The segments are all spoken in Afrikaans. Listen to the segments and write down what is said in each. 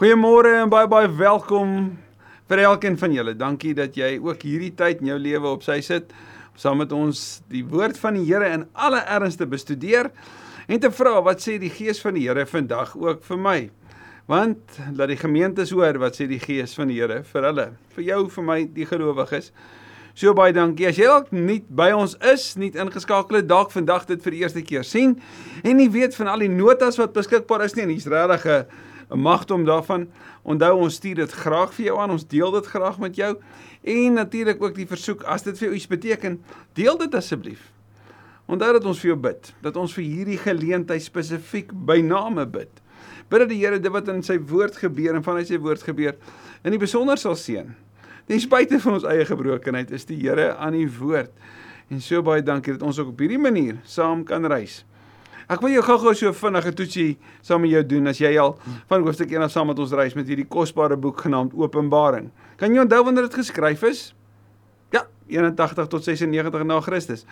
Goeiemôre en baie baie welkom vir elkeen van julle. Dankie dat jy ook hierdie tyd in jou lewe op sy sit saam met ons die woord van die Here in alle erns te bestudeer en te vra wat sê die Gees van die Here vandag ook vir my. Want laat die gemeentes hoor wat sê die Gees van die Here vir hulle, vir jou, vir my, die gelowiges. So baie dankie. As jy dalk nie by ons is, nie ingeskakel het, dalk vandag dit vir die eerste keer sien en nie weet van al die notas wat beskikbaar is nie en hier's regtig 'n magdom daarvan. Onthou ons stuur dit graag vir jou aan. Ons deel dit graag met jou. En natuurlik ook die versoek as dit vir jou iets beteken, deel dit asseblief. Onthou dat ons vir jou bid, dat ons vir hierdie geleentheid spesifiek by name bid. Bid dat die Here dit wat in sy woord gebeur en vanuit sy woord gebeur in die besonder sal seën. Ten spyte van ons eie gebrokenheid is die Here aan die woord. En so baie dankie dat ons ook op hierdie manier saam kan reis. Ek wil jou gou-gou so vinnige toetsie saam met jou doen as jy al van hoofstuk 1 af saam met ons reis met hierdie kosbare boek genaamd Openbaring. Kan jy onthou wanneer dit geskryf is? Ja, 81 tot 96 na Christus.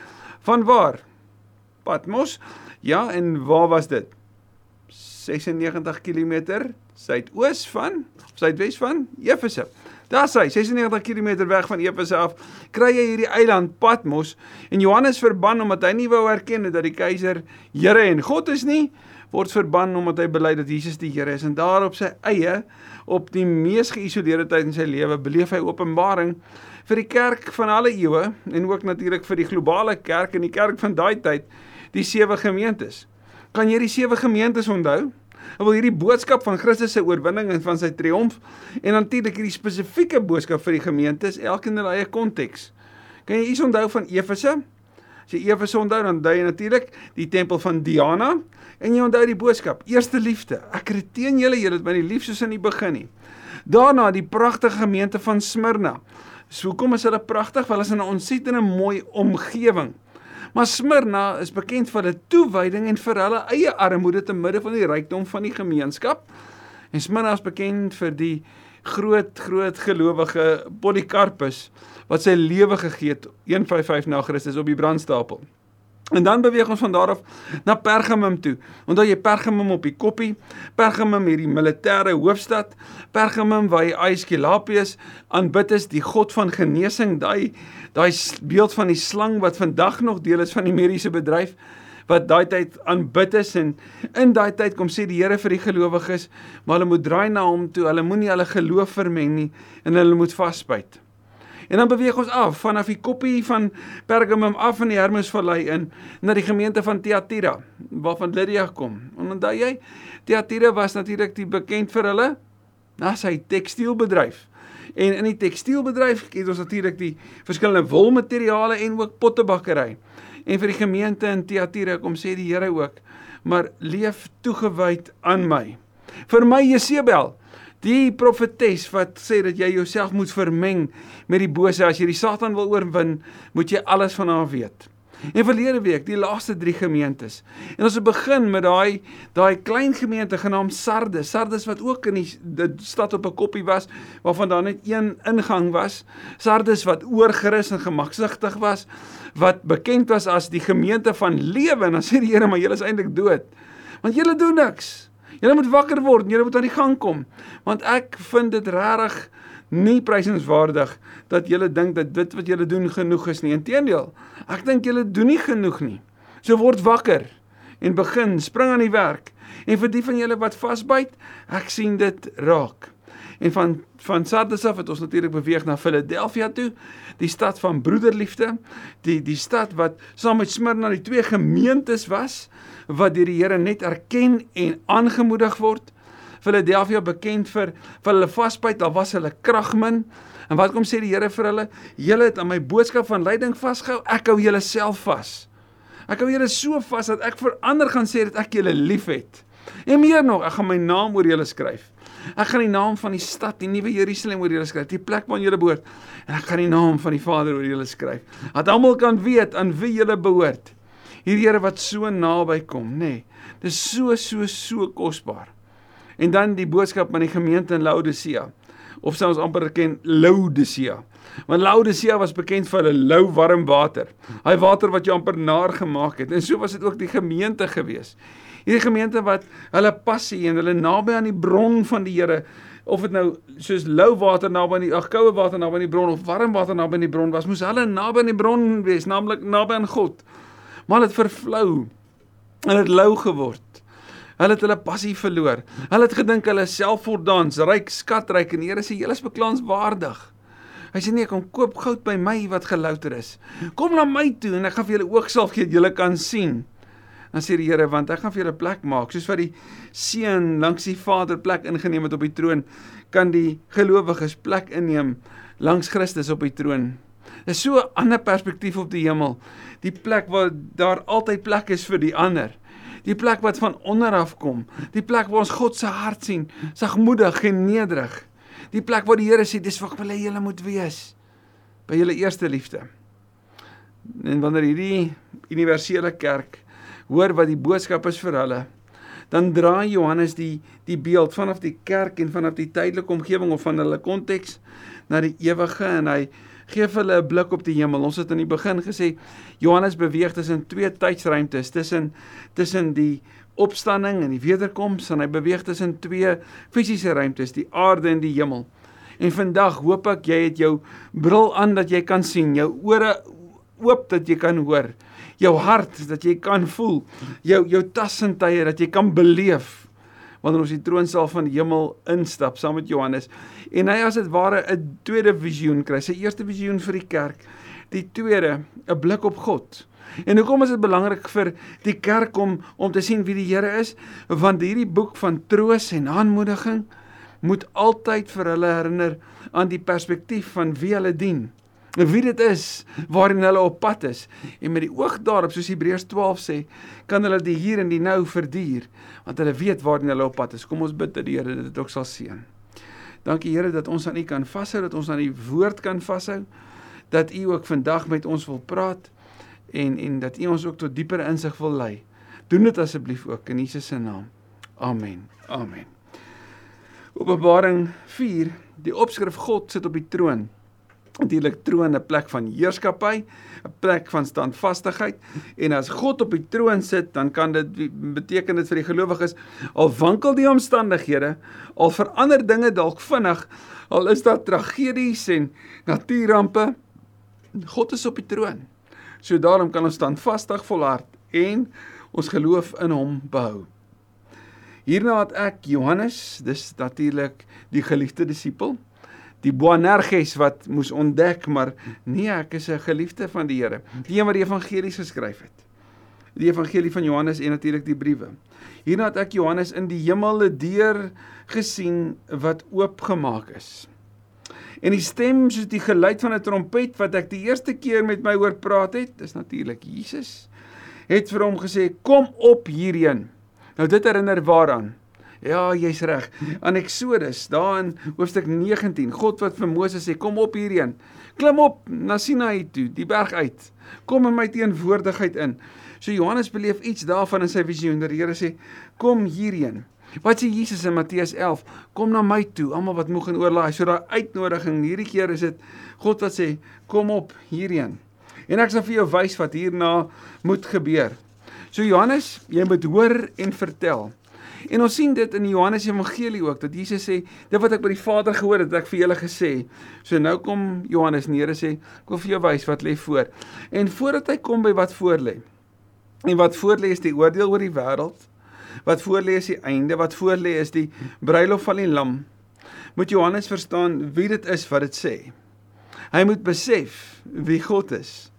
Van waar? Patmos. Ja, en waar was dit? 96 km suidoos van suidwes van Efese. Daar's hy, 96 km weg van Efese af, kry jy hierdie eiland Patmos en Johannes verban omdat hy nie wou erken dat die keiser Here en God is nie, word verban omdat hy bely dat Jesus die Here is en daar op sy eie op die mees geïsoleerde tyd in sy lewe beleef hy openbaring vir die kerk van alle eeue en ook natuurlik vir die globale kerk en die kerk van daai tyd, die sewe gemeentes. Kan jy die sewe gemeentes onthou? Hy wil hierdie boodskap van Christus se oorwinning en van sy triomf en natuurlik hierdie spesifieke boodskap vir die gemeentes elkeen in hulle eie konteks. Kan jy iets onthou van Efese? As jy Efese onthou dan dui jy natuurlik die tempel van Diana en jy onthou die boodskap, eerste liefde. Ek het teen julle, julle het my nie lief soos in die begin nie. Daarna die pragtige gemeente van Smyrna. So hoekom is hulle pragtig? Wel is hulle 'n ontsettende mooi omgewing. Maar Smyrna is bekend vir hulle toewyding en vir hulle eie armoede te midde van die rykdom van die gemeenskap. En Smyrna is bekend vir die groot groot gelowige Polycarpus wat sy lewe gegee het 155 na Christus op die brandstapel. En dan beweeg ons van daar af na Pergamum toe. Onthou jy Pergamum op die koppie? Pergamum hierdie militêre hoofstad. Pergamum waar hy Aesculapius aanbid is, die god van genesing, daai daai beeld van die slang wat vandag nog deel is van die mediese bedryf wat daai tyd aanbid is en in daai tyd kom sê die Here vir die gelowiges, maar hulle moet draai na hom toe. Hulle moenie hulle geloof vermeng nie en hulle moet vasbyt. En dan beweeg ons af vanaf die koppie van Pergamum af in die Hermesvallei in na die gemeente van Thyatira waarvan Lydia kom. En onthou jy, Thyatira was natuurlik die bekend vir hulle na sy tekstielbedryf. En in die tekstielbedryf het ons natuurlik die verskillende wolmateriale en ook pottebakkery. En vir die gemeente in Thyatira kom sê die Here ook, maar leef toegewyd aan my. Vir my Jesebel Die profetes wat sê dat jy jouself moet vermeng met die bose as jy die Satan wil oorwin, moet jy alles van haar weet. En verlede week, die laaste 3 gemeentes. En ons het begin met daai daai klein gemeente genaamd Sardes. Sardes wat ook in die, die stad op 'n koppie was waarvan daar net een ingang was. Sardes wat oorgerus en gemaksigtig was, wat bekend was as die gemeente van lewe en dan sê die Here maar julle is eintlik dood. Want julle doen niks. Julle moet wakker word, julle moet aan die gang kom. Want ek vind dit regtig nie prysenswaardig dat julle dink dat dit wat julle doen genoeg is nie. Inteendeel, ek dink julle doen nie genoeg nie. So word wakker en begin spring aan die werk. En vir die van julle wat vasbyt, ek sien dit raak. En van van Sardes af het ons natuurlik beweeg na Philadelphia toe, die stad van broederliefde, die die stad wat saam met Smyrna die twee gemeentes was wat deur die Here net erken en aangemoedig word. Philadelphia bekend vir vir hulle vasbyt, daar was hulle krag min. En wat kom sê die Here vir hulle? Julle het aan my boodskap van lyding vasgehou. Ek hou julle self vas. Ek hou julle so vas dat ek vir ander gaan sê dat ek julle liefhet. En meer nog, ek gaan my naam oor julle skryf. Ek gaan die naam van die stad, die nuwe Jerusalem oor julle skryf, die plek waar julle behoort. En ek gaan die naam van die Vader oor julle skryf. Dat almal kan weet aan wie julle behoort hierdie Here wat so naby kom, nê. Nee, dis so so so kosbaar. En dan die boodskap aan die gemeente in Laodicea of sou ons amper ken Laodicea. Want Laodicea was bekend vir hulle lou warm water. Hy water wat jou amper naar gemaak het. En so was dit ook die gemeente gewees. Hierdie gemeente wat hulle passie en hulle naby aan die bron van die Here of dit nou soos lou water naby aan die ag koue water naby aan die bron of warm water naby aan die bron was, moes hulle naby aan die bron wees, naamlik naby aan God. Maar dit vervlou en dit lou geword. Hulle het hulle passie verloor. Hulle het gedink hulle self voordans, ryk, skatryk en die Here sê julle is beklaanswaardig. Hy sê nee, kom koop goud by my wat gelouter is. Kom na my toe en ek gaan vir julle oogsalf gee dat julle kan sien. Dan sê die Here, want ek gaan vir julle plek maak, soos wat die seun langs die Vader plek ingeneem het op die troon, kan die gelowiges plek inneem langs Christus op die troon. Dis so 'n ander perspektief op die hemel. Die plek waar daar altyd plek is vir die ander. Die plek wat van onder af kom. Die plek waar ons God se hart sien, sagmoedig en nederig. Die plek waar die Here sê dis wat wil hy julle moet wees by julle eerste liefde. En wanneer hierdie universele kerk hoor wat die boodskap is vir hulle, dan draai Johannes die die beeld vanaf die kerk en vanaf die tydelike omgewing of van hulle konteks na die ewige en hy gee vir hulle 'n blik op die hemel. Ons het in die begin gesê Johannes beweeg tussen twee tydsruimtes, tussen tussen die opstanding en die wederkoms en hy beweeg tussen twee fisiese ruimtes, die aarde en die hemel. En vandag hoop ek jy het jou bril aan dat jy kan sien, jou ore oop dat jy kan hoor jou hart dat jy kan voel, jou jou tassentuie dat jy kan beleef wanneer ons die troonsaal van die hemel instap saam met Johannes en hy as dit ware 'n tweede visioen kry. Sy eerste visioen vir die kerk, die tweede 'n blik op God. En hoekom is dit belangrik vir die kerk om om te sien wie die Here is? Want hierdie boek van troos en aanmoediging moet altyd vir hulle herinner aan die perspektief van wie hulle dien wie dit is waarin hulle op pad is. En met die oog daarop soos Hebreërs 12 sê kan hulle die hier en die nou verduur want hulle weet waarin hulle op pad is. Kom ons bid dat die Here dit ook sal seën. Dankie Here dat ons aan U kan vashou dat ons aan die woord kan vashou dat U ook vandag met ons wil praat en en dat U ons ook tot dieper insig wil lei. Doen dit asseblief ook in Jesus se naam. Amen. Amen. Openbaring 4 die opskrif God sit op die troon natuurlik troon 'n plek van heerskappy, 'n plek van standvastigheid en as God op die troon sit, dan kan dit beteken dit vir die gelowiges al wankel die omstandighede, al verander dinge dalk vinnig, al is daar tragedies en natuurrampe, God is op die troon. So daarom kan ons standvastig volhard en ons geloof in hom behou. Hierna het ek Johannes, dis natuurlik die geliefde disipel, die Boanerges wat moes ontdek maar nee ek is 'n geliefde van die Here. Die een wat die evangelies geskryf het. Die evangelie van Johannes en natuurlik die briewe. Hierna het ek Johannes in die hemel deur gesien wat oopgemaak is. En die stem soos die geluid van 'n trompet wat ek die eerste keer met my hoor praat het is natuurlik Jesus het vir hom gesê kom op hierheen. Nou dit herinner waaraan Ja, jy's reg. Aan Eksodus, daar in hoofstuk 19, God wat vir Moses sê, kom op hierheen. Klim op na Sinaï toe, die berg uit. Kom in my teenwoordigheid in. So Johannes beleef iets daarvan in sy visioen. Die Here sê, kom hierheen. Wat sê Jesus in Matteus 11? Kom na my toe, almal wat moeg en oorlaai. So daai uitnodiging, hierdie keer is dit God wat sê, kom op hierheen. En ek sal vir jou wys wat hierna moet gebeur. So Johannes, jy moet hoor en vertel. En ons sien dit in die Johannes Evangelie ook dat Jesus sê, "Dit wat ek by die Vader gehoor het, het ek vir julle gesê." So nou kom Johannes en Here sê, "Ek wil vir jou wys wat lê voor." En voordat hy kom by wat voor lê. En wat voor lê is die oordeel oor die wêreld. Wat voor lê is die einde, wat voor lê is die bruilof van die lam. Moet Johannes verstaan wie dit is wat dit sê. Hy moet besef wie God is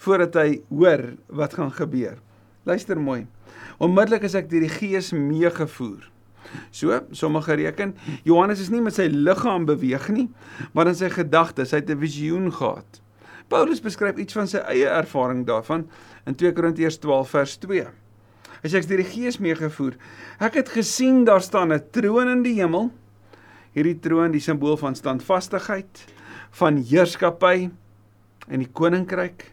voordat hy hoor wat gaan gebeur. Luister mooi. Onmiddellik is ek deur die Gees meegevoer. So, sommige reken, Johannes is nie met sy liggaam beweeg nie, maar in sy gedagtes, hy het 'n visioen gehad. Paulus beskryf iets van sy eie ervaring daarvan in 2 Korintiërs 12 vers 2. Hy sê ek is deur die Gees meegevoer. Ek het gesien daar staan 'n troon in die hemel. Hierdie troon, die simbool van standvastigheid, van heerskappy en die koninkryk.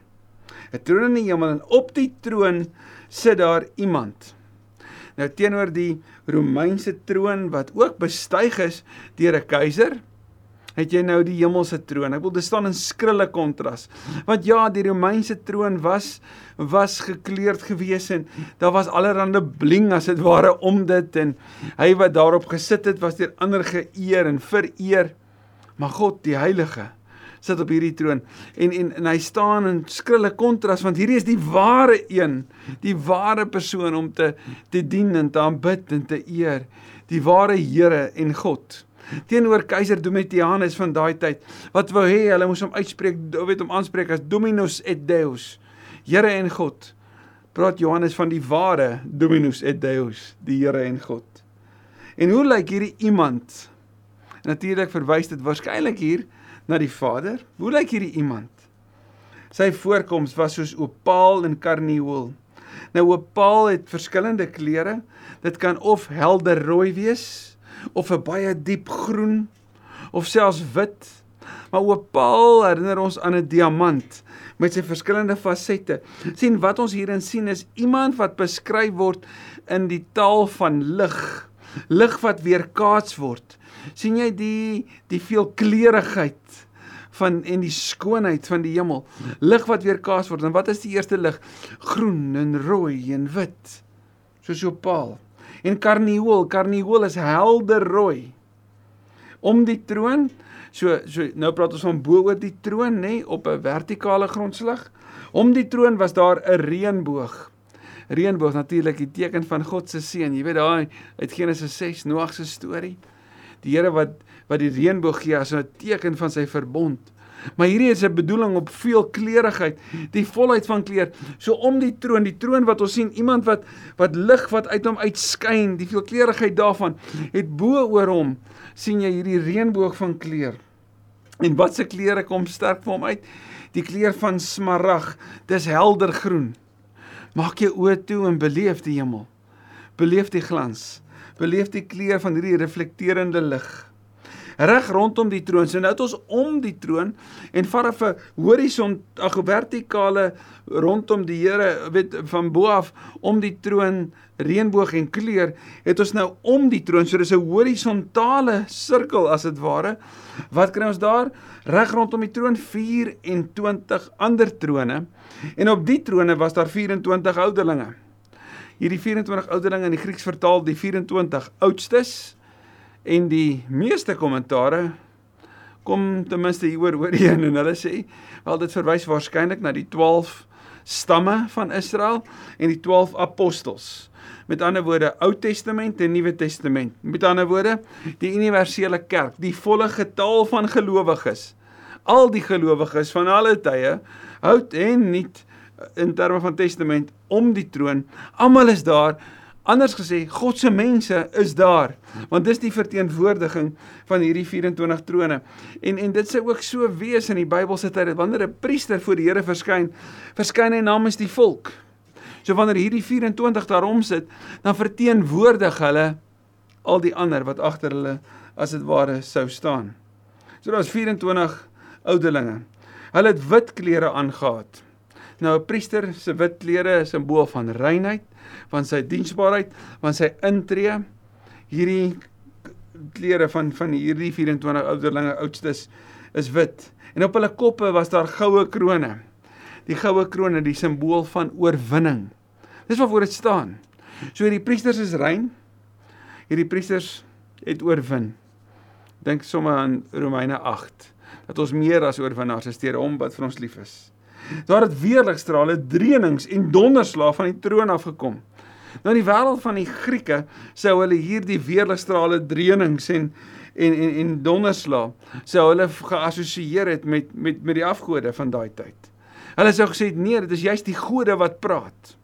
'n Troon in die hemel en op die troon sit daar iemand. Nou teenoor die Romeinse troon wat ook bestyg is deur 'n keiser, het jy nou die hemelse troon. Ek wil dit staan in skrille kontras. Want ja, die Romeinse troon was was gekleurd gewees en daar was allerlei bling as dit ware om dit en hy wat daarop gesit het was deur ander geëer en vereer. Maar God, die Heilige, sit op hierdie troon en en en hy staan in skrille kontras want hierdie is die ware een, die ware persoon om te te dien en te aanbid en te eer, die ware Here en God. Teenoor keiser Domitianus van daai tyd wat wou hê hulle moes hom uitspreek, weet hom aanspreek as Dominus et Deus, Here en God. Praat Johannes van die ware Dominus et Deus, die Here en God. En hoe lyk hierdie iemand? Natuurlik verwys dit waarskynlik hier na die Vader. Hoe lyk hierdie iemand? Sy voorkoms was soos opaal en karnieul. Nou opaal het verskillende kleure. Dit kan of helder rooi wees of 'n baie diep groen of selfs wit. Maar opaal herinner ons aan 'n diamant met sy verskillende fasette. sien wat ons hierin sien is iemand wat beskryf word in die taal van lig. Lig wat weerkaats word sien jy die die veelkleurigheid van en die skoonheid van die hemel. Lig wat weerkaats word. En wat is die eerste lig? Groen en rooi en wit. Soos opaal. En karnieul, karnieul is helder rooi. Om die troon, so so nou praat ons van bo oor die troon, nê, nee, op 'n vertikale grondslag. Om die troon was daar 'n reënboog. Reënboog natuurlik die teken van God se seën. Jy weet daai uit Genesis 6 Noag se storie die Here wat wat die reënboog gee as 'n teken van sy verbond. Maar hierdie is 'n bedoeling op veel kleurigheid, die volheid van kleur. So om die troon, die troon wat ons sien, iemand wat wat lig wat uit hom uitskyn, die veelkleurigheid daarvan, het bo oor hom sien jy hierdie reënboog van kleur. En wat se kleure kom sterk vir hom uit? Die kleur van smarag. Dis helder groen. Maak jou oë toe en beleef die hemel. Beleef die glans beleef die kleur van hierdie reflekterende lig. Reg rondom die troon. So nou het ons om die troon en vanaf 'n horison, ag vertikale rondom die Here, weet van bo af om die troon reënboog en kleur, het ons nou om die troon. So dis 'n horisontale sirkel as dit ware. Wat kry ons daar? Reg rondom die troon 24 ander trone. En op die trone was daar 24 ouderlinge hierdie 24 ouderlinge in die Grieks vertaal die 24 oudstes en die meeste kommentare kom ten minste hieroor ooreen en hulle sê wel dit verwys waarskynlik na die 12 stamme van Israel en die 12 apostels. Met ander woorde Ou Testament en Nuwe Testament. Met ander woorde die universele kerk, die volle getal van gelowiges. Al die gelowiges van alle tye, oud en nuut in terme van testament om die troon. Almal is daar. Anders gesê, God se mense is daar. Want dis die verteenwoordiging van hierdie 24 trone. En en dit sê ook so wees in die Bybelse tyd dat wanneer 'n priester voor die Here verskyn, verskyn hy namens die volk. So wanneer hierdie 24 daarom sit, dan verteenwoordig hulle al die ander wat agter hulle as dit ware sou staan. So daar's 24 ouderlinge. Hulle het wit klere aangetree. Nou 'n priester se wit klere is 'n simbool van reinheid, van sy diensbaarheid, van sy intree. Hierdie klere van van hierdie 24 ouderlinge oudstes is wit en op hulle koppe was daar goue krones. Die goue krones, die simbool van oorwinning. Dis waarvoor dit staan. So hierdie priesters is rein. Hierdie priesters het oorwin. Dink sommer aan Romeine 8 dat ons meer as oorwinnaars is deur hom wat vir ons lief is. Daar het weerligstrale, dreunings en donderslae van die troon af gekom. Nou in die wêreld van die Grieke sou hulle hierdie weerligstrale, dreunings en en en en donderslae sou hulle geassosieer het met met met die afgode van daai tyd. Hulle sou gesê nee, dit is juist die gode wat praat.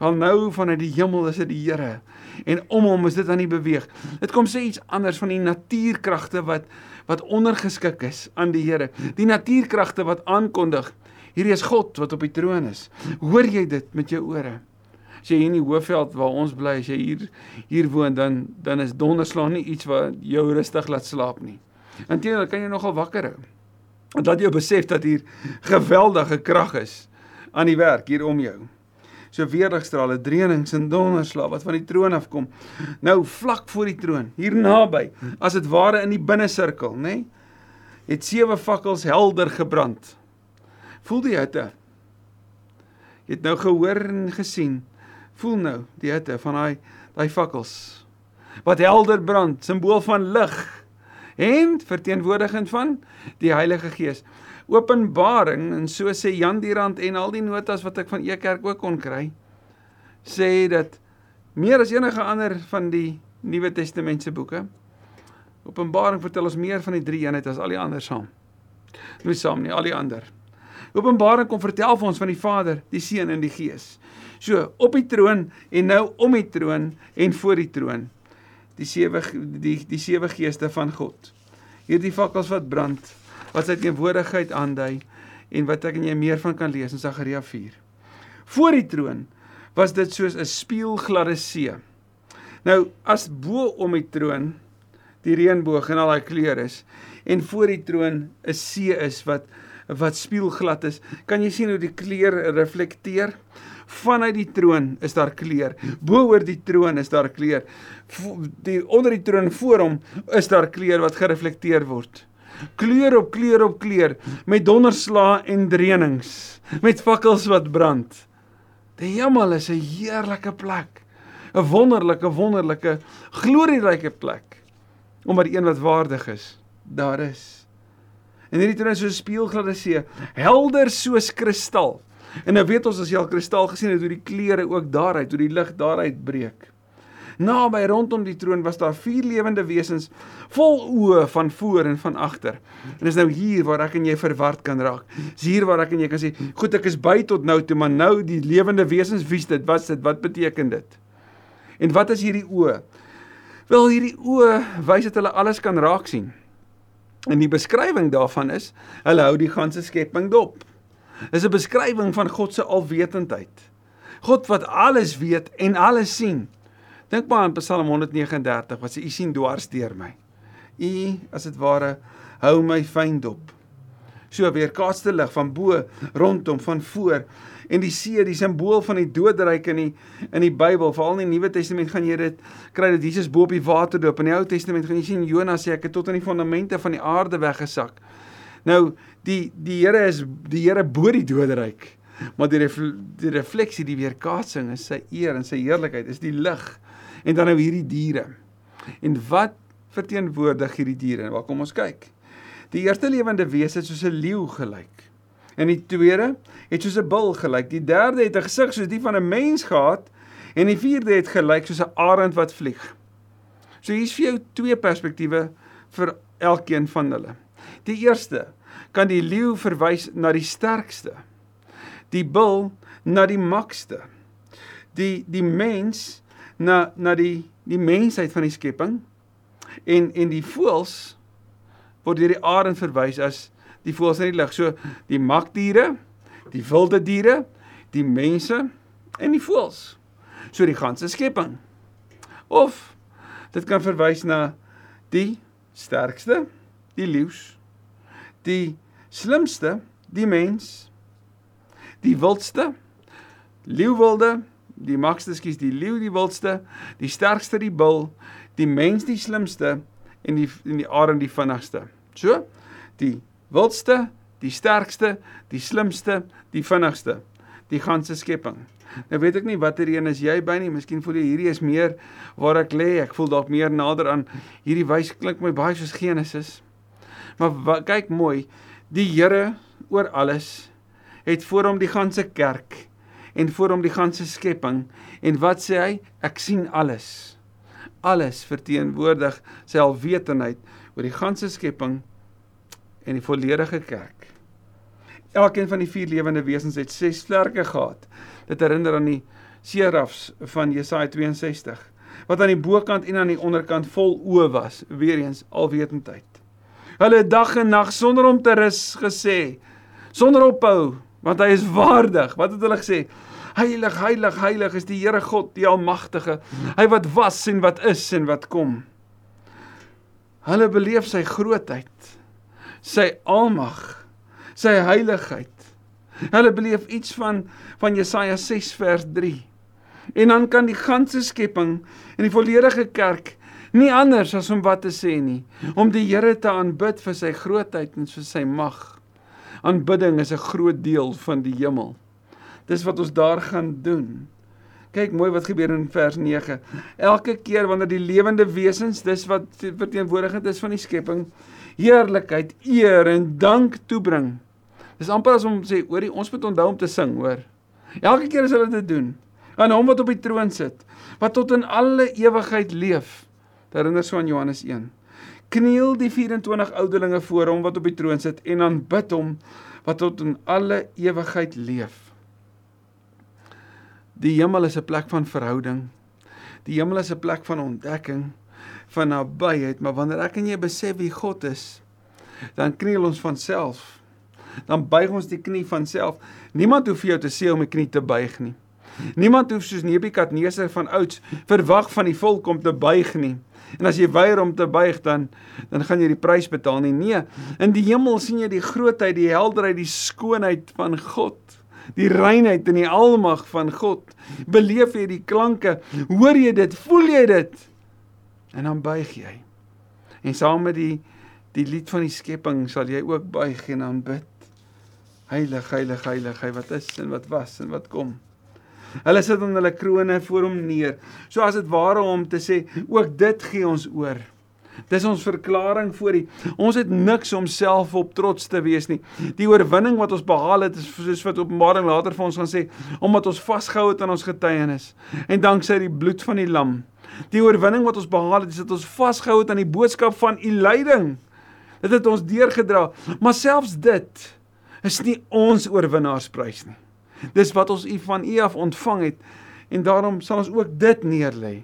Want nou vanuit die hemel is dit die Here en om hom is dit aan die beweeg. Dit kom sê iets anders van die natuurkragte wat wat ondergeskik is aan die Here. Die natuurkragte wat aankondig Hierdie is God wat op die troon is. Hoor jy dit met jou ore? As jy hier in die Hoofveld waar ons bly, as jy hier hier woon, dan dan is donderslag nie iets wat jou rustig laat slaap nie. Inteendeel, kan jy nogal wakker hou. En dat jy besef dat hier geweldige krag is aan die werk hier om jou. So weerligstrale, dreunings en donderslag wat van die troon afkom. Nou vlak voor die troon, hier naby, as dit ware in die binnesirkel, nê? Nee? het sewe fakkels helder gebrand. Voel die hitte. Jy het nou gehoor en gesien. Voel nou die hitte van daai daai fakkels wat helder brand, simbool van lig en verteenwoordigend van die Heilige Gees. Openbaring en so sê Jan Dirand en al die notas wat ek van Ekerk ook kon kry sê dat meer as enige ander van die Nuwe Testamentiese boeke Openbaring vertel ons meer van die drie eenheid as al die ander saam. Nie saam nie, al die ander. Openbaring kom vertel vir ons van die Vader, die Seun en die Gees. So, op die troon en nou om die troon en voor die troon. Die sewe die die sewe geeste van God. Hierdie fakkels wat brand, wat sy teenwoordigheid aandui en wat ek en jy meer van kan lees in Sagaria 4. Voor die troon was dit soos 'n spieelgladde see. Nou, as bo om die troon die reënboog en al daai kleure is en voor die troon 'n see is wat wat spieelglad is. Kan jy sien hoe die kleur reflekteer? Vanuit die troon is daar kleur. Bo oor die troon is daar kleur. Die onder die troon voor hom is daar kleur wat gereflekteer word. Kleur op kleur op kleur met donderslae en drenings, met fakkels wat brand. Die hemel is 'n heerlike plek. 'n Wonderlike, wonderlike, glorieryke plek. Omdat die een wat waardig is, daar is. En hierdie troon is so 'n spieelgladde see, helder soos kristal. En nou weet ons as jy al kristal gesien het hoe die kleure ook daaruit, hoe die lig daaruit breek. Naby rondom die troon was daar vier lewende wesens vol oë van voor en van agter. En dis nou hier waar ek en jy verward kan raak. Dis hier waar ek en jy kan sê, "Goed, ek is by tot nou toe, maar nou die lewende wesens, wie's dit? Wat's dit? Wat beteken dit?" En wat is hierdie oë? Wel, hierdie oë wys dat hulle alles kan raak sien. En die beskrywing daarvan is, hulle hou die ganse skepping dop. Dis 'n beskrywing van God se alwetendheid. God wat alles weet en alles sien. Dink maar aan Psalm 139 wat sê u sien dwars deur my. U as dit ware hou my fyn dop. So weer kaatste lig van bo rondom van voor en die see, die simbool van die doodryk in die in die Bybel, veral in die Nuwe Testament gaan jy dit kry dat Jesus bo op die water loop. In die Ou Testament gaan jy sien Jonas sê ek het tot aan die fondamente van die aarde weggesak. Nou die die Here is die Here bo die doodryk. Maar die ref, die refleksie, die weerkaatsing is sy eer en sy heerlikheid is die lig. En dan nou hierdie diere. En wat verteenwoordig hierdie diere? Waar kom ons kyk? Die eerste lewende wese het soos 'n leeu gelyk. En die tweede het soos 'n bul gelyk. Die derde het 'n gesig soos die van 'n mens gehad en die vierde het gelyk soos 'n arend wat vlieg. So hier's vir jou twee perspektiewe vir elkeen van hulle. Die eerste kan die leeu verwys na die sterkste. Die bul na die makste. Die die mens na na die die mensheid van die skepping en en die voëls word deur die arend verwys as die voëls in die lug. So die makdiere, die wilde diere, die mense en die voëls. So die ganse skepping. Of dit kan verwys na die sterkste, die leeu's, die slimste, die mens, die wildste, leeuwilde, die makste skies die leeu die wildste, die sterkste die bul, die mens die slimste en die en die arend die vinnigste. So, die wildste, die sterkste, die slimste, die vinnigste, die ganse skepping. Nou weet ek nie watter een is jy by nie. Miskien voel jy hierdie is meer waar ek lê. Ek voel dalk meer nader aan hierdie wys klink my baie soos Genesis. Maar wat, kyk mooi, die Here oor alles het voor hom die ganse kerk en voor hom die ganse skepping en wat sê hy? Ek sien alles. Alles verteenwoordig sy alwetendheid oor die ganse skepping en die volledige kerk. Elkeen van die vier lewende wesens het ses vlerke gehad. Dit herinner aan die serafs van Jesaja 62 wat aan die bokant en aan die onderkant vol oë was, weer eens alwetendheid. Hulle dag en nag sonder om te rus gesê, sonder ophou, want hy is waardig. Wat het hulle gesê? Heilig, heilig, heilig is die Here God, die Almagtige. Hy wat was en wat is en wat kom. Hulle beleef sy grootheid sy almag, sy heiligheid. Hulle beleef iets van van Jesaja 6 vers 3. En dan kan die ganse skepping en die volledige kerk Nie anders as om wat te sê nie, om die Here te aanbid vir sy grootheid en vir sy mag. Aanbidding is 'n groot deel van die hemel. Dis wat ons daar gaan doen. Kyk mooi wat gebeur in vers 9. Elke keer wanneer die lewende wesens, dis wat verteenwoordigend is van die skepping, heerlikheid, eer en dank toebring. Dis amper as om sê, hoorie, ons moet onthou om te sing, hoor. Elke keer as hulle dit doen, aan hom wat op die troon sit, wat tot in alle ewigheid leef. Dit herinner so aan Johannes 1. Kniel die 24 ouderlinge voor hom wat op die troon sit en aanbid hom wat tot in alle ewigheid leef. Die hemel is 'n plek van verhouding. Die hemel is 'n plek van ontdekking, van nabyheid, maar wanneer ek en jy besef wie God is, dan kniel ons van self. Dan buig ons die knie van self. Niemand hoef vir jou te sê om die knie te buig nie. Niemand hoef soos Nebukadneser van ouds verwag van die volk om te buig nie. En as jy weier om te buig dan dan gaan jy die prys betaal nie. Nee, in die hemel sien jy die grootheid, die helderheid, die skoonheid van God. Die reinheid en die almag van God. Beleef jy die klanke? Hoor jy dit? Voel jy dit? En dan buig jy. En saam met die die lied van die skepping sal jy ook buig en aanbid. Heilig, heilig, heilig, hy wat is en wat was en wat kom. Hulle sit dan hulle krones voor hom neer. So as dit ware om te sê, ook dit gee ons oor. Dis ons verklaring voor U. Ons het niks om self op trots te wees nie. Die oorwinning wat ons behaal het is soos wat Openbaring later vir ons gaan sê, omdat ons vasgehou het aan ons getuienis en danksy die bloed van die lam. Die oorwinning wat ons behaal het is dat ons vasgehou het aan die boodskap van U lyding. Dit het ons deurgedra, maar selfs dit is nie ons oorwinnaarsprys nie. Dis wat ons u van u af ontvang het en daarom sal ons ook dit neerlê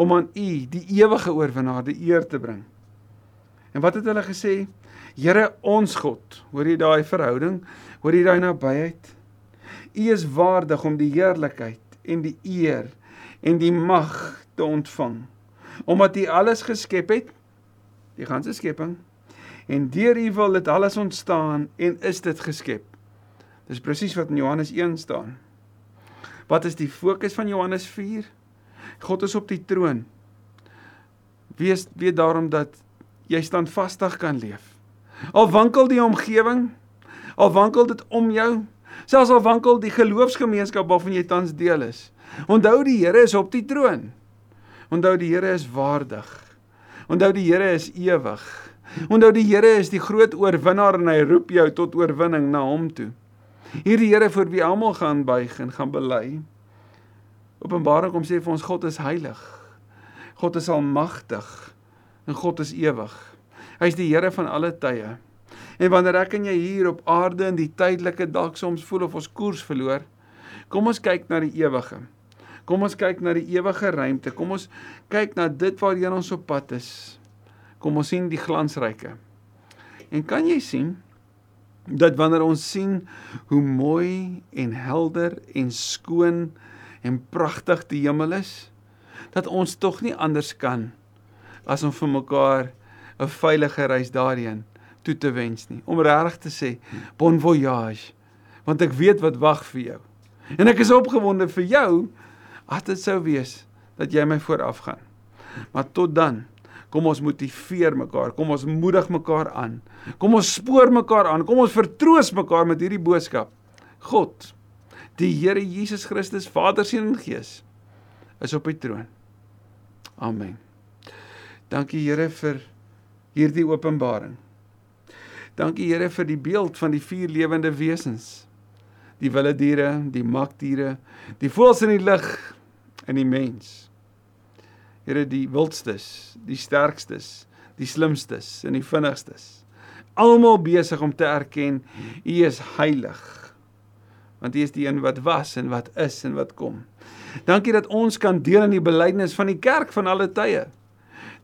om aan u die ewige oorwinnaar die eer te bring. En wat het hulle gesê? Here ons God, hoor jy daai verhouding? Hoor jy daai nabyheid? U is waardig om die heerlikheid en die eer en die mag te ontvang. Omdat u alles geskep het, die ganse skepping, en deur u wil dit alles ontstaan en is dit geskep. Dis presies wat in Johannes 1 staan. Wat is die fokus van Johannes 4? God is op die troon. Wees weet daarom dat jy standvastig kan leef. Al wankel die omgewing, al wankel dit om jou, selfs al wankel die geloofsgemeenskap waarvan jy tans deel is. Onthou die Here is op die troon. Onthou die Here is waardig. Onthou die Here is ewig. Onthou die Here is die groot oorwinnaar en hy roep jou tot oorwinning na hom toe. Hierdie Here vir wie almal gaan buig en gaan bely. Openbaring kom sê vir ons God is heilig. God is almagtig en God is ewig. Hy is die Here van alle tye. En wanneer ek en jy hier op aarde in die tydelike dalk soms voel of ons koers verloor, kom ons kyk na die ewige. Kom ons kyk na die ewige ruimte. Kom ons kyk na dit waarheen ons op pad is. Kom ons sien die glansryke. En kan jy sien dat wanneer ons sien hoe mooi en helder en skoon en pragtig die hemel is, dat ons tog nie anders kan as om vir mekaar 'n veilige reis daarheen toe te wens nie. Om regtig te sê bon voyage, want ek weet wat wag vir jou. En ek is opgewonde vir jou as dit sou wees dat jy my vooraf gaan. Maar tot dan Kom ons motiveer mekaar, kom ons moedig mekaar aan. Kom ons spoor mekaar aan, kom ons vertroos mekaar met hierdie boodskap. God, die Here Jesus Christus, Vader, Seun en Gees is op die troon. Amen. Dankie Here vir hierdie openbaring. Dankie Here vir die beeld van die vier lewende wesens. Die wilde diere, die makdiere, die voëls in die lug en die mens. Here die wildstes, die sterkstes, die slimstes en die vinnigstes. Almal besig om te erken U is heilig. Want U is die een wat was en wat is en wat kom. Dankie dat ons kan deel in die belydenis van die kerk van alle tye.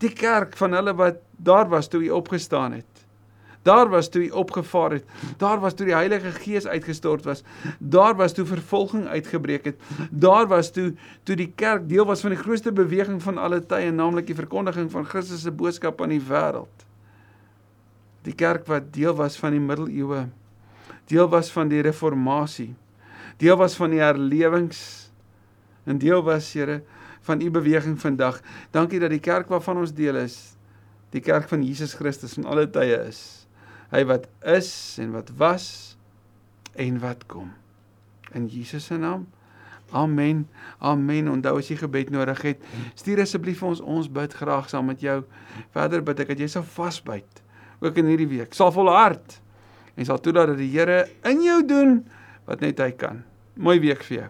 Die kerk van hulle wat daar was toe U opgestaan het. Daar was toe hy opgevaar het. Daar was toe die Heilige Gees uitgestort was. Daar was toe vervolging uitgebreek het. Daar was toe toe die kerk deel was van die grootste beweging van alle tye, naamlik die verkondiging van Christus se boodskap aan die wêreld. Die kerk wat deel was van die middeleeue, deel was van die reformatie, deel was van die herlewings en deel was, Here, van u beweging vandag. Dankie dat die kerk waarvan ons deel is, die kerk van Jesus Christus van alle tye is. Hy wat is en wat was en wat kom. In Jesus se naam. Amen. Amen. Onthou as jy gebed nodig het, stuur asseblief vir ons. Ons bid graag saam met jou. Verder bid ek dat jy sal vasbyt ook in hierdie week. Sal volhard en sal toelaat dat die Here in jou doen wat net hy kan. Mooi week vir jou.